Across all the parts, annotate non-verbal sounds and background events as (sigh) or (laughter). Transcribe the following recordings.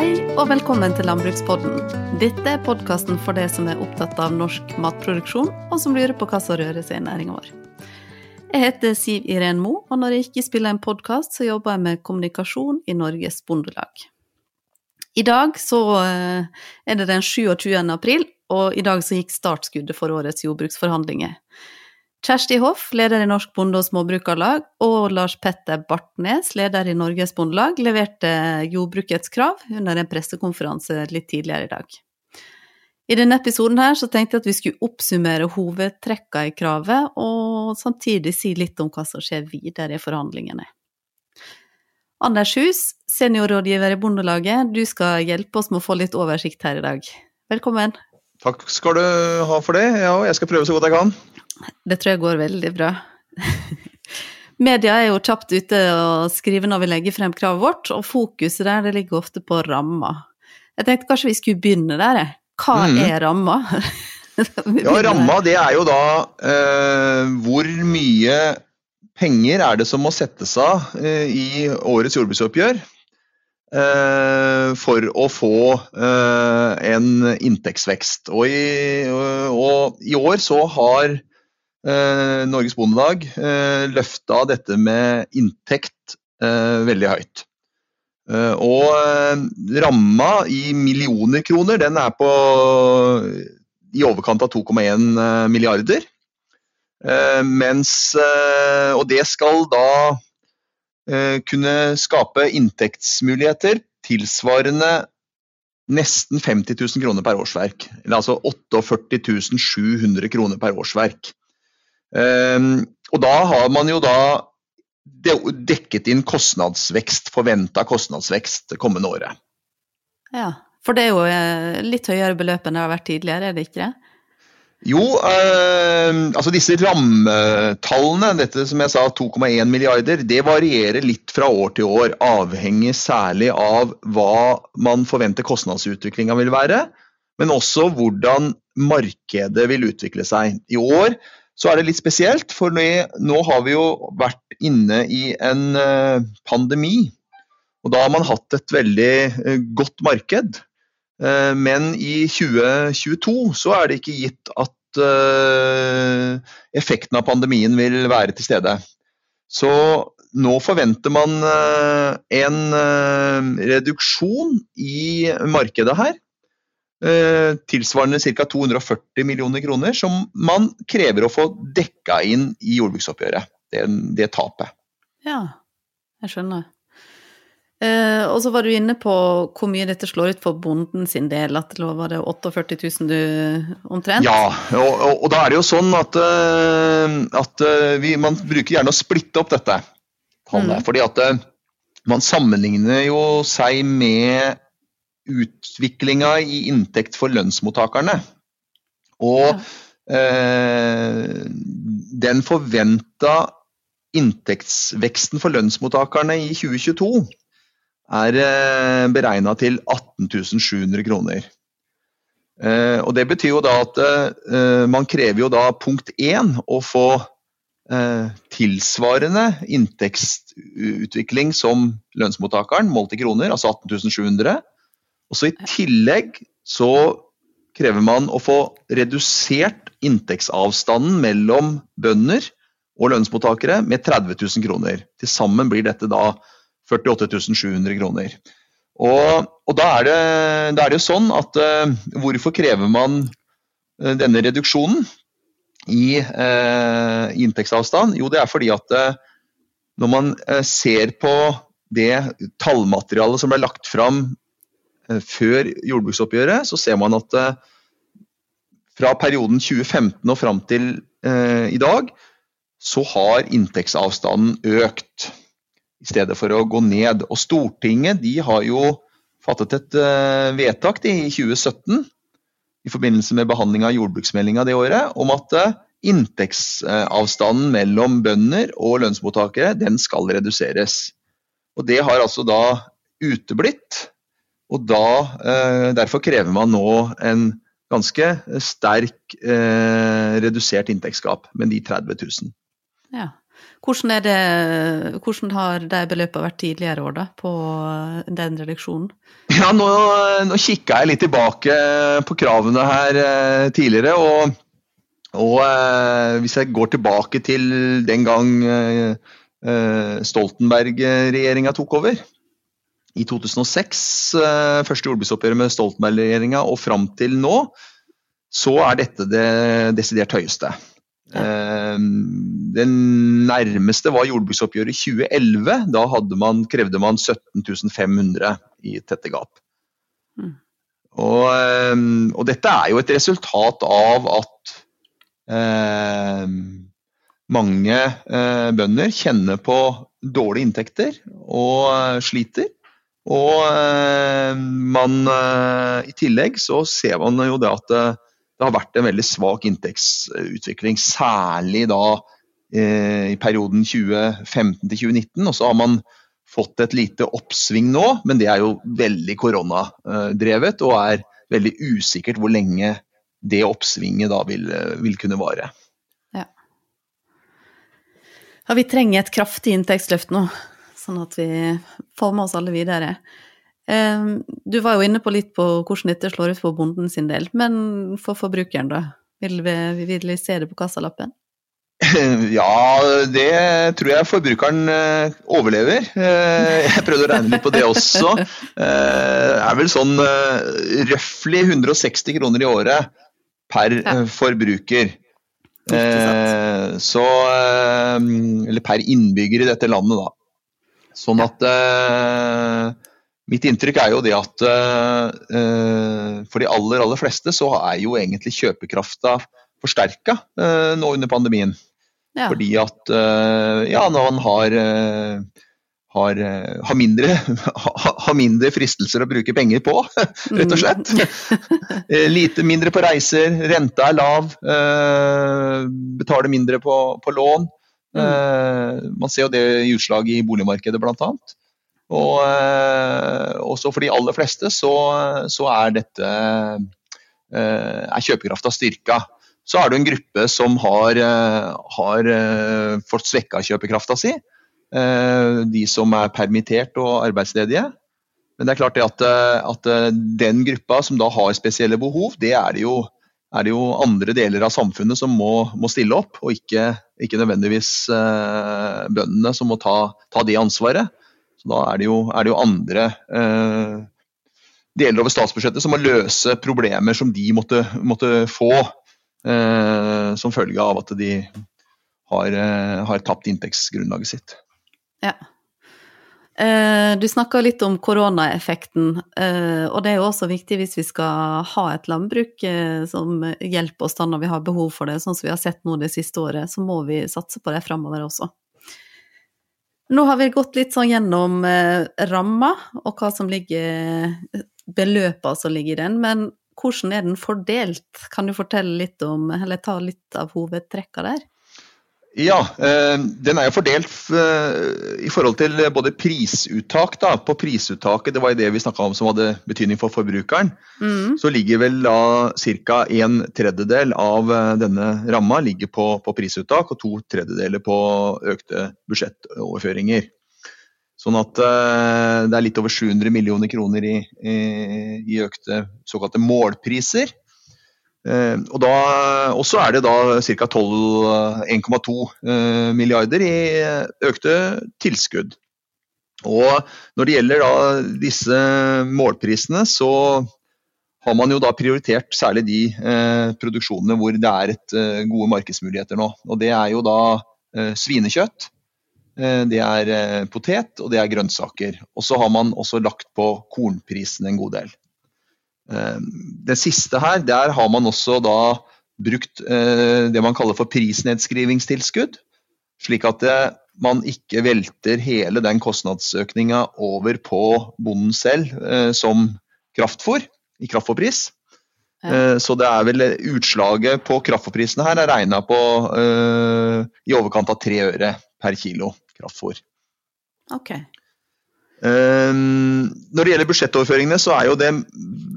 Hei og velkommen til Landbrukspodden. Dette er podkasten for deg som er opptatt av norsk matproduksjon, og som lurer på hva som rører seg i næringa vår. Jeg heter Siv Iren Mo, og når jeg ikke spiller en podkast, så jobber jeg med kommunikasjon i Norges Bondelag. I dag så eh, er det den 27. april, og i dag så gikk startskuddet for årets jordbruksforhandlinger. Kjersti Hoff, leder i Norsk Bonde- og Småbrukarlag, og Lars Petter Bartnes, leder i Norges Bondelag, leverte jordbrukets krav under en pressekonferanse litt tidligere i dag. I denne episoden her så tenkte jeg at vi skulle oppsummere hovedtrekka i kravet, og samtidig si litt om hva som skjer videre i forhandlingene. Anders Hus, seniorrådgiver i Bondelaget, du skal hjelpe oss med å få litt oversikt her i dag. Velkommen. Takk skal du ha for det. Ja, jeg skal prøve så godt jeg kan. Det tror jeg går veldig bra. Media er jo kjapt ute og skriver når vi legger frem kravet vårt, og fokuset der det ligger ofte på ramma. Jeg tenkte kanskje vi skulle begynne der. Hva mm. er ramma? (laughs) ja, ramma det er jo da eh, hvor mye penger er det som må settes av eh, i årets jordbruksoppgjør eh, for å få eh, en inntektsvekst. Og i, og i år så har Norges Bondelag eh, løfta dette med inntekt eh, veldig høyt. Eh, og eh, ramma i millioner kroner, den er på i overkant av 2,1 eh, milliarder. mens Og det skal da kunne skape inntektsmuligheter tilsvarende nesten 50 000 kroner per årsverk. Eller altså 48 700 kroner per årsverk. Ehm, og da har man jo da dekket inn kostnadsvekst, forventa kostnadsvekst det kommende året. Ja, for det er jo eh, litt høyere beløp enn det har vært tidligere, er det ikke det? Jo, eh, altså disse rammetallene, dette som jeg sa 2,1 milliarder, det varierer litt fra år til år. Avhengig særlig av hva man forventer kostnadsutviklinga vil være, men også hvordan markedet vil utvikle seg. I år så er det litt spesielt, for nå har vi jo vært inne i en eh, pandemi. Og da har man hatt et veldig eh, godt marked. Eh, men i 2022 så er det ikke gitt at effekten av pandemien vil være til stede. Så nå forventer man en reduksjon i markedet her. Eh, tilsvarende ca. 240 millioner kroner, som man krever å få dekka inn i jordbruksoppgjøret. Det, det tapet. Ja, jeg skjønner. Eh, og så var du inne på hvor mye dette slår ut for bonden sin del, at det var det 48 000 du omtrent? Ja, og, og, og da er det jo sånn at, uh, at uh, vi, man bruker gjerne å splitte opp dette. Mm. Fordi at man sammenligner jo seg med utviklinga i inntekt for lønnsmottakerne. Og eh, den forventa inntektsveksten for lønnsmottakerne i 2022 er eh, beregna til 18 700 kroner. Eh, og det betyr jo da at eh, man krever jo da punkt én å få eh, tilsvarende inntektsutvikling som lønnsmottakeren, målt i kroner, altså 18 700. Og så I tillegg så krever man å få redusert inntektsavstanden mellom bønder og lønnsmottakere med 30 000 kroner. Til sammen blir dette da 48 700 kroner. Og, og da, er det, da, er det, sånn at uh, hvorfor krever man uh, denne reduksjonen i uh, inntektsavstand? Jo, det er fordi at når man ser på det tallmaterialet som ble lagt fram Eh, før jordbruksoppgjøret, så ser man at eh, fra perioden 2015 og fram til eh, i dag, så har inntektsavstanden økt i stedet for å gå ned. Og Stortinget de har jo fattet et vedtak i 2017 i forbindelse med behandling av jordbruksmeldinga det året, om at inntektsavstanden mellom bønder og lønnsmottakere den skal reduseres. Og Det har altså da uteblitt og da, eh, Derfor krever man nå en ganske sterk eh, redusert inntektsgap med de 30 000. Ja. Hvordan, er det, hvordan har de beløpene vært tidligere år, da, på den reduksjonen? Ja, nå, nå kikka jeg litt tilbake på kravene her eh, tidligere, og, og eh, hvis jeg går tilbake til den gang eh, eh Stoltenberg-regjeringa tok over, i 2006, eh, første jordbruksoppgjøret med Stoltenberg-regjeringa, og fram til nå, så er dette det desidert høyeste. Ja. Eh, det nærmeste var jordbruksoppgjøret i 2011. Da man, krevde man 17 500 i tette gap. Mm. Og, eh, og, dette er jo et resultat av at eh, mange eh, bønder kjenner på dårlige inntekter og sliter. Og eh, man, eh, i tillegg så ser man jo det at det, det har vært en veldig svak inntektsutvikling, særlig da eh, i perioden 2015 til 2019. Og så har man fått et lite oppsving nå, men det er jo veldig koronadrevet og er veldig usikkert hvor lenge det oppsvinget da vil, vil kunne vare. Ja. ja, vi trenger et kraftig inntektsløft nå sånn at vi får med oss alle videre. Ehm, du var jo inne på litt på hvordan dette slår ut for bonden sin del, men for forbrukeren, da? Vil vi, vil vi se det på kassalappen? (laughs) Ja, det tror jeg forbrukeren eh, overlever. Eh, jeg prøvde å regne litt på det også. Det eh, er vel sånn røftlig 160 kroner i året per forbruker. Så Eller per innbygger i dette landet, da. Sånn at uh, Mitt inntrykk er jo det at uh, for de aller, aller fleste så er jo egentlig kjøpekrafta forsterka nå under pandemien. Ja. Fordi at ja, når man har har, har, mindre, (laughs) har, mindre, fristelser å bruke penger på, (laughs) rett og slett. (laughs) Lite mindre på reiser, renta er lav, betaler mindre på, på lån. Mm. Eh, man ser jo det i utslag i boligmarkedet bl.a. Og eh, også for de aller fleste så, så er dette eh, er kjøpekrafta styrka. Så er det en gruppe som har, har fått svekka kjøpekrafta si. De som er permittert og arbeidsledige. Men det er klart det at, at den gruppa som da har spesielle behov, det er det jo er det jo andre deler av samfunnet som må, må stille opp, og ikke, ikke nødvendigvis eh, bøndene som må ta, ta, det ansvaret. Så Da er det jo, er det jo andre eh, deler over statsbudsjettet som må løse problemer som de måtte, måtte få eh, som følge av at de har, eh, har tapt inntektsgrunnlaget sitt. Ja. Eh, du snakka litt om koronaeffekten, eh, og det er jo også viktig hvis vi skal ha et landbruk eh, som hjelper oss da når vi har behov for det, sånn som vi har sett nå det siste året, så må vi satse på det fremover også. Nå har vi gått litt sånn gjennom ramma og hva som ligger beløpene som ligger i den, men hvordan er den fordelt? Kan du fortelle litt om, eller ta litt av hovedtrekka der? Ja, eh, den er jo fordelt eh, i forhold til både prisuttak. Da. På prisuttaket, det var det vi snakka om som hadde betydning for forbrukeren, mm. så ligger vel da ca. en tredjedel av eh, denne ramma ligger på, på, prisuttak, og to tredjedeler på økte budsjettoverføringer. Sånn at det er litt over 700 millioner kroner i, i, i økte såkalte målpriser. Eh, og da, også er det da ca. 1,2 eh, milliarder i økte tilskudd. Og når det gjelder da disse målprisene, så har man jo da prioritert særlig de eh, produksjonene hvor det er et, eh, gode markedsmuligheter nå. Og det er jo da eh, svinekjøtt, eh, det er potet og det er grønnsaker. Og så har man også lagt på kornprisen en god del. Ehm, det siste her, der har man også da brukt eh, det man kaller for prisnedskrivingstilskudd. Slik at man ikke velter hele den kostnadsøkninga over på bonden selv eh, som kraftfôr i kraftfôrpris. Ja. Eh, så det er vel utslaget på kraftfôrprisene her er regna på uh, i overkant av tre øre per kilo kraftfôr. Okay. Ehm, når det gjelder budsjettoverføringene, så er jo det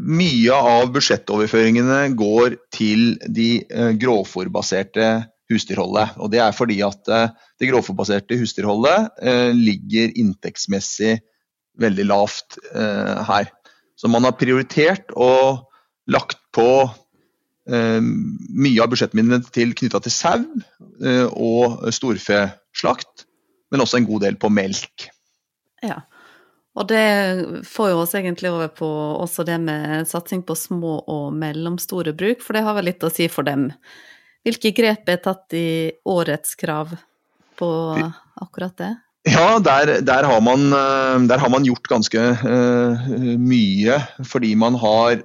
mye av budsjettoverføringene går til de uh, grovfòrbaserte husdyrholdet. Og det er fordi at det grovfòrbaserte husdyrholdet ligger inntektsmessig veldig lavt her. Så man har prioritert og lagt på mye av budsjettmidlene til knytta til sau og storfeslakt, men også en god del på melk. Ja, og det får jo oss egentlig over på også det med satsing på små og mellomstore bruk, for det har vel litt å si for dem. Hvilke grep er tatt i årets krav på akkurat det? Ja, der, der, har, man, eh, der har, man, gjort ganske uh, mye. Fordi man har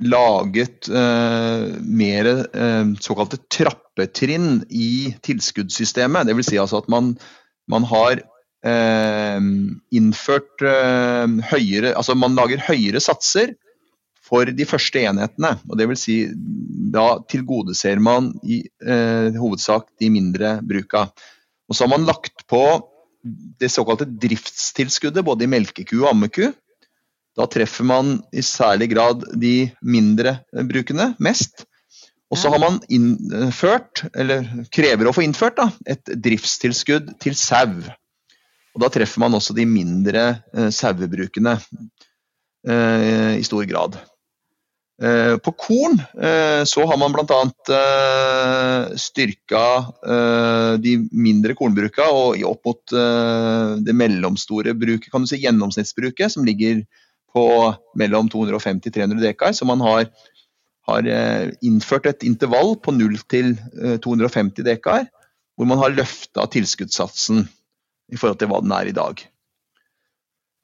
laget uh, mer uh, såkalte trappetrinn i tilskuddssystemet. Dvs. Si altså at man, man har Eh, innført eh, høyere Altså man lager høyere satser for de første enhetene. og det vil si, Da tilgodeser man i eh, hovedsak de mindre bruka. Og så har man lagt på det såkalte driftstilskuddet både i melkeku og ammeku. Da treffer man i særlig grad de mindre brukene mest. Og så har man innført, eller krever å få innført, da, et driftstilskudd til sau. Og Da treffer man også de mindre eh, sauebrukene eh, i stor grad. Eh, på korn eh, så har man bl.a. Eh, styrka eh, de mindre kornbruka og opp mot eh, det mellomstore bruket, kan du si gjennomsnittsbruket, som ligger på mellom 250-300 dekar. Så man har, har innført et intervall på 0 til 250 dekar, hvor man har løfta tilskuddssatsen i forhold til hva den er i dag.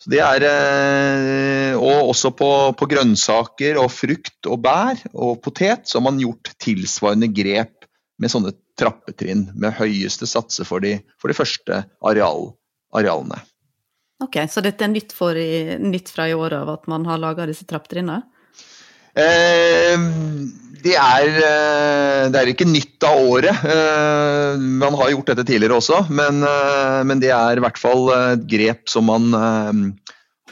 Så det er, eh, og også på, på, grønnsaker og frukt og bær og potet så har man gjort tilsvarende grep med sånne trappetrinn med høyeste satser for de, for de første areal, arealene. Ok, Så dette er nytt, for, nytt fra i år av at man har laga disse trappetrinnene? Eh, det er, eh, det er, ikke nytt av året. Eh, man har gjort dette tidligere også, men, men det er i hvert fall et grep som man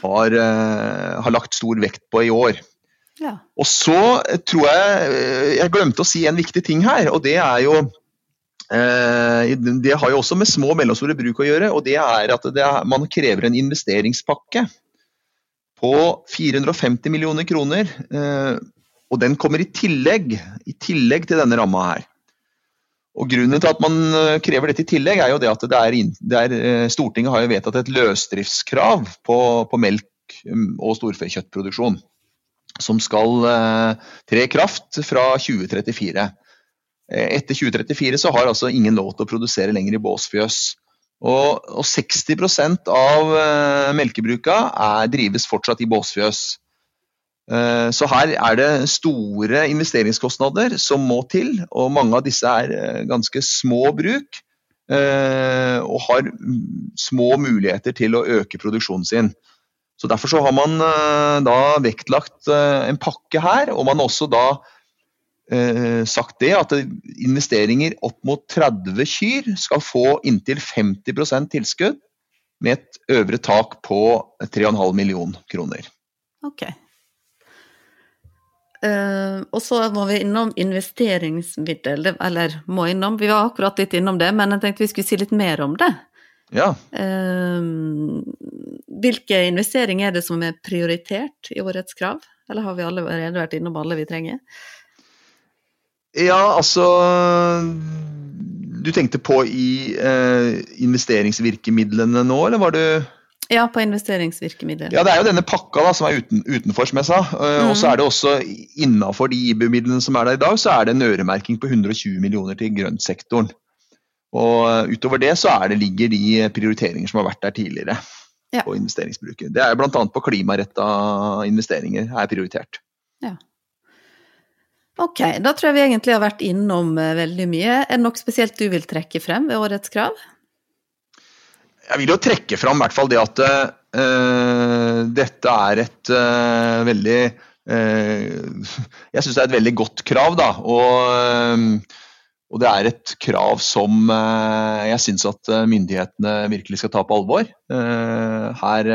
har, har lagt stor vekt på i år. Ja. Og så tror jeg Jeg glemte å si en viktig ting her, og det er jo Det har jo også med små og mellomstore bruk å gjøre, og det er at det er, man krever en investeringspakke på 450 millioner kroner og den kommer i tillegg, i tillegg til denne ramma her. Og Grunnen til at man eh, krever dette i tillegg, er jo det at det er, det er eh, Stortinget har jo vedtatt et løsdriftskrav på, på melk mm, og storfekjøttproduksjon. Som skal eh, tre i kraft fra 2034. Etter 2034 så har altså ingen lov til å produsere lenger i båsfjøs. Og, og 60% av melkebruka er, drives fortsatt i båsfjøs. Eh, så her er det store investeringskostnader som må til, og mange av disse er eh, ganske små bruk. Og har små muligheter til å øke produksjonen sin. Så Derfor så har man da vektlagt en pakke her, og man har også da sagt det at investeringer opp mot 30 kyr skal få inntil 50% tilskudd, med et øvre tak på 3,5 million kroner. Ok. Uh, og så må vi innom investeringsmiddel, eller må innom, vi var akkurat litt innom det, men jeg tenkte vi skulle si litt mer om det. Ja. Uh, hvilke investeringer er det som er prioritert i årets krav, eller har vi allerede vært innom alle vi trenger? Ja, altså Du tenkte på i eh, investeringsvirkemidlene nå, eller var du ja, på investeringsvirkemidler. Ja, Det er jo denne pakka da, som er uten, utenfor, som jeg sa. Mm. Og så er det også innafor de IBU-midlene som er der i dag, så er det en øremerking på 120 millioner til grøntsektoren. Og eh, utover det så det, ligger de prioriteringer som har vært der tidligere ja. på investeringsbruket. Det er bl.a. på klimaretta investeringer er prioritert. Ja. Ok, da tror jeg vi egentlig har vært innom eh, veldig mye. Er det noe spesielt du vil trekke frem ved årets krav? Jeg vil jo trekke frem i hvert fall det at uh, dette er et uh, veldig uh, (laughs) Jeg syns det er et veldig godt krav, da. Og, og det er et krav som jeg syns at myndighetene virkelig skal ta på alvor. her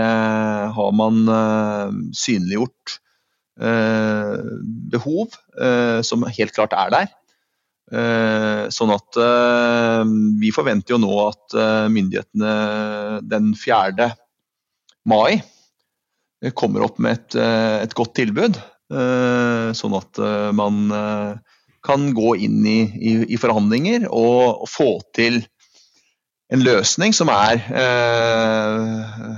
har man synliggjort behov som helt klart er der. Sånn at vi forventer jo nå at myndighetene den 4. mai kommer opp med et, et godt tilbud. Sånn at man kan gå inn i, i, i forhandlinger og, og, få til en løsning som er eh,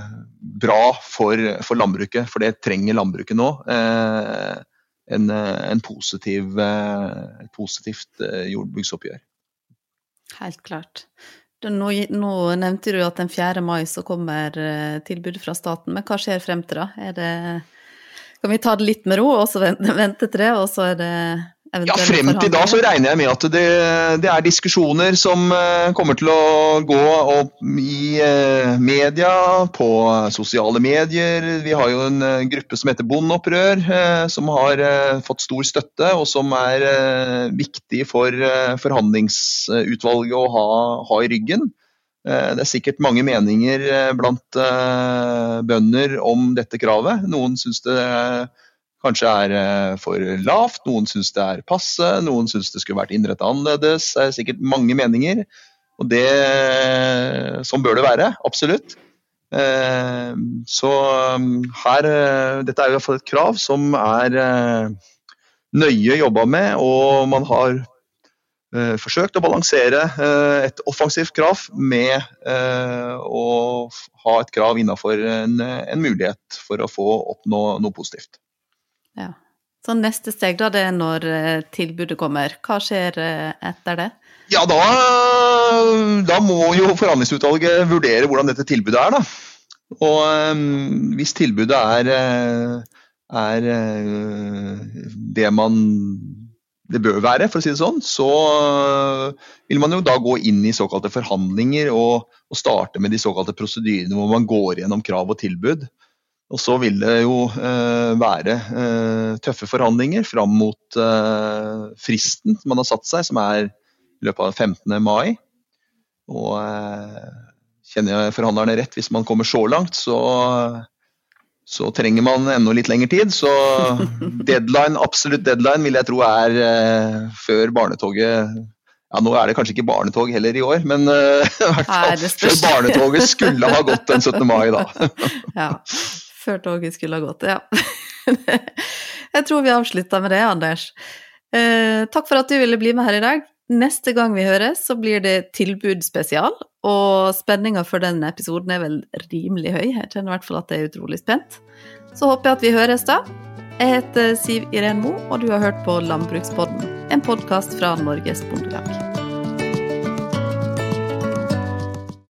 bra for, for, landbruket, for det trenger landbruket nå. Eh, en, en positiv, eh, et positivt eh, jordbruksoppgjør. Helt klart. Nå, nå, nevnte du at den 4. mai så kommer eh, tilbudet fra staten, men hva skjer frem til da? Det, kan vi ta det litt med ro og så vente, vente til det, og så er det ja, Frem til da så regner jeg med at det, det er diskusjoner som uh, kommer til å gå opp i uh, media, på sosiale medier. Vi har jo en uh, gruppe som heter Bondeopprør, som har fått stor støtte, og som er viktig for forhandlingsutvalget å ha, ha, i ryggen. Det er sikkert mange meninger blant bønder om dette kravet. Noen syns det er kanskje er eh, for lavt, noen syns det er passe, noen syns det skulle vært innrettet annerledes. Det er sikkert mange meninger. Og det, sånn bør det være, absolutt. Eh, så um, her eh, Dette er i hvert fall et krav som er nøye jobba med, og man har forsøkt å balansere et offensivt krav med å ha et krav innafor en, en, mulighet for å få oppnå noe positivt. Ja. Så neste steg, da, det er når eh, tilbudet kommer. Hva skjer eh, etter det? Ja, da, da må jo forhandlingsutvalget vurdere hvordan dette tilbudet er, da. Og um, hvis tilbudet er, eh, er det man det bør være, for å si det sånn, så vil man jo da gå inn i såkalte forhandlinger og, og starte med de såkalte prosedyrene hvor man går gjennom krav og tilbud. Og så vil det jo eh, være eh, tøffe forhandlinger fram mot eh, fristen man har satt seg, som er i løpet av 15. mai. Og kjenner jeg forhandlerne rett, hvis man kommer så langt, så, så trenger man enda litt lengre tid. Så (laughs) deadline, absolutt deadline vil jeg tro er før barnetoget ja, Nå er det kanskje ikke barnetog heller i år, men (laughs) i hvert fall før barnetoget skulle ha gått den 17. mai, da. (laughs) ja før toget skulle ha gått. Ja. (laughs) Jeg tror vi avslutter med det, Anders. Eh, takk for at du ville bli med her i dag. Neste gang vi høres, så blir det tilbudsspesial, og spenninga for den episoden er vel rimelig høy. Jeg kjenner i hvert fall at jeg er utrolig spent. Så håper jeg at vi høres da. Jeg heter Siv Iren Mo, og du har hørt på Landbrukspodden, en podkast fra Norges Bondelag.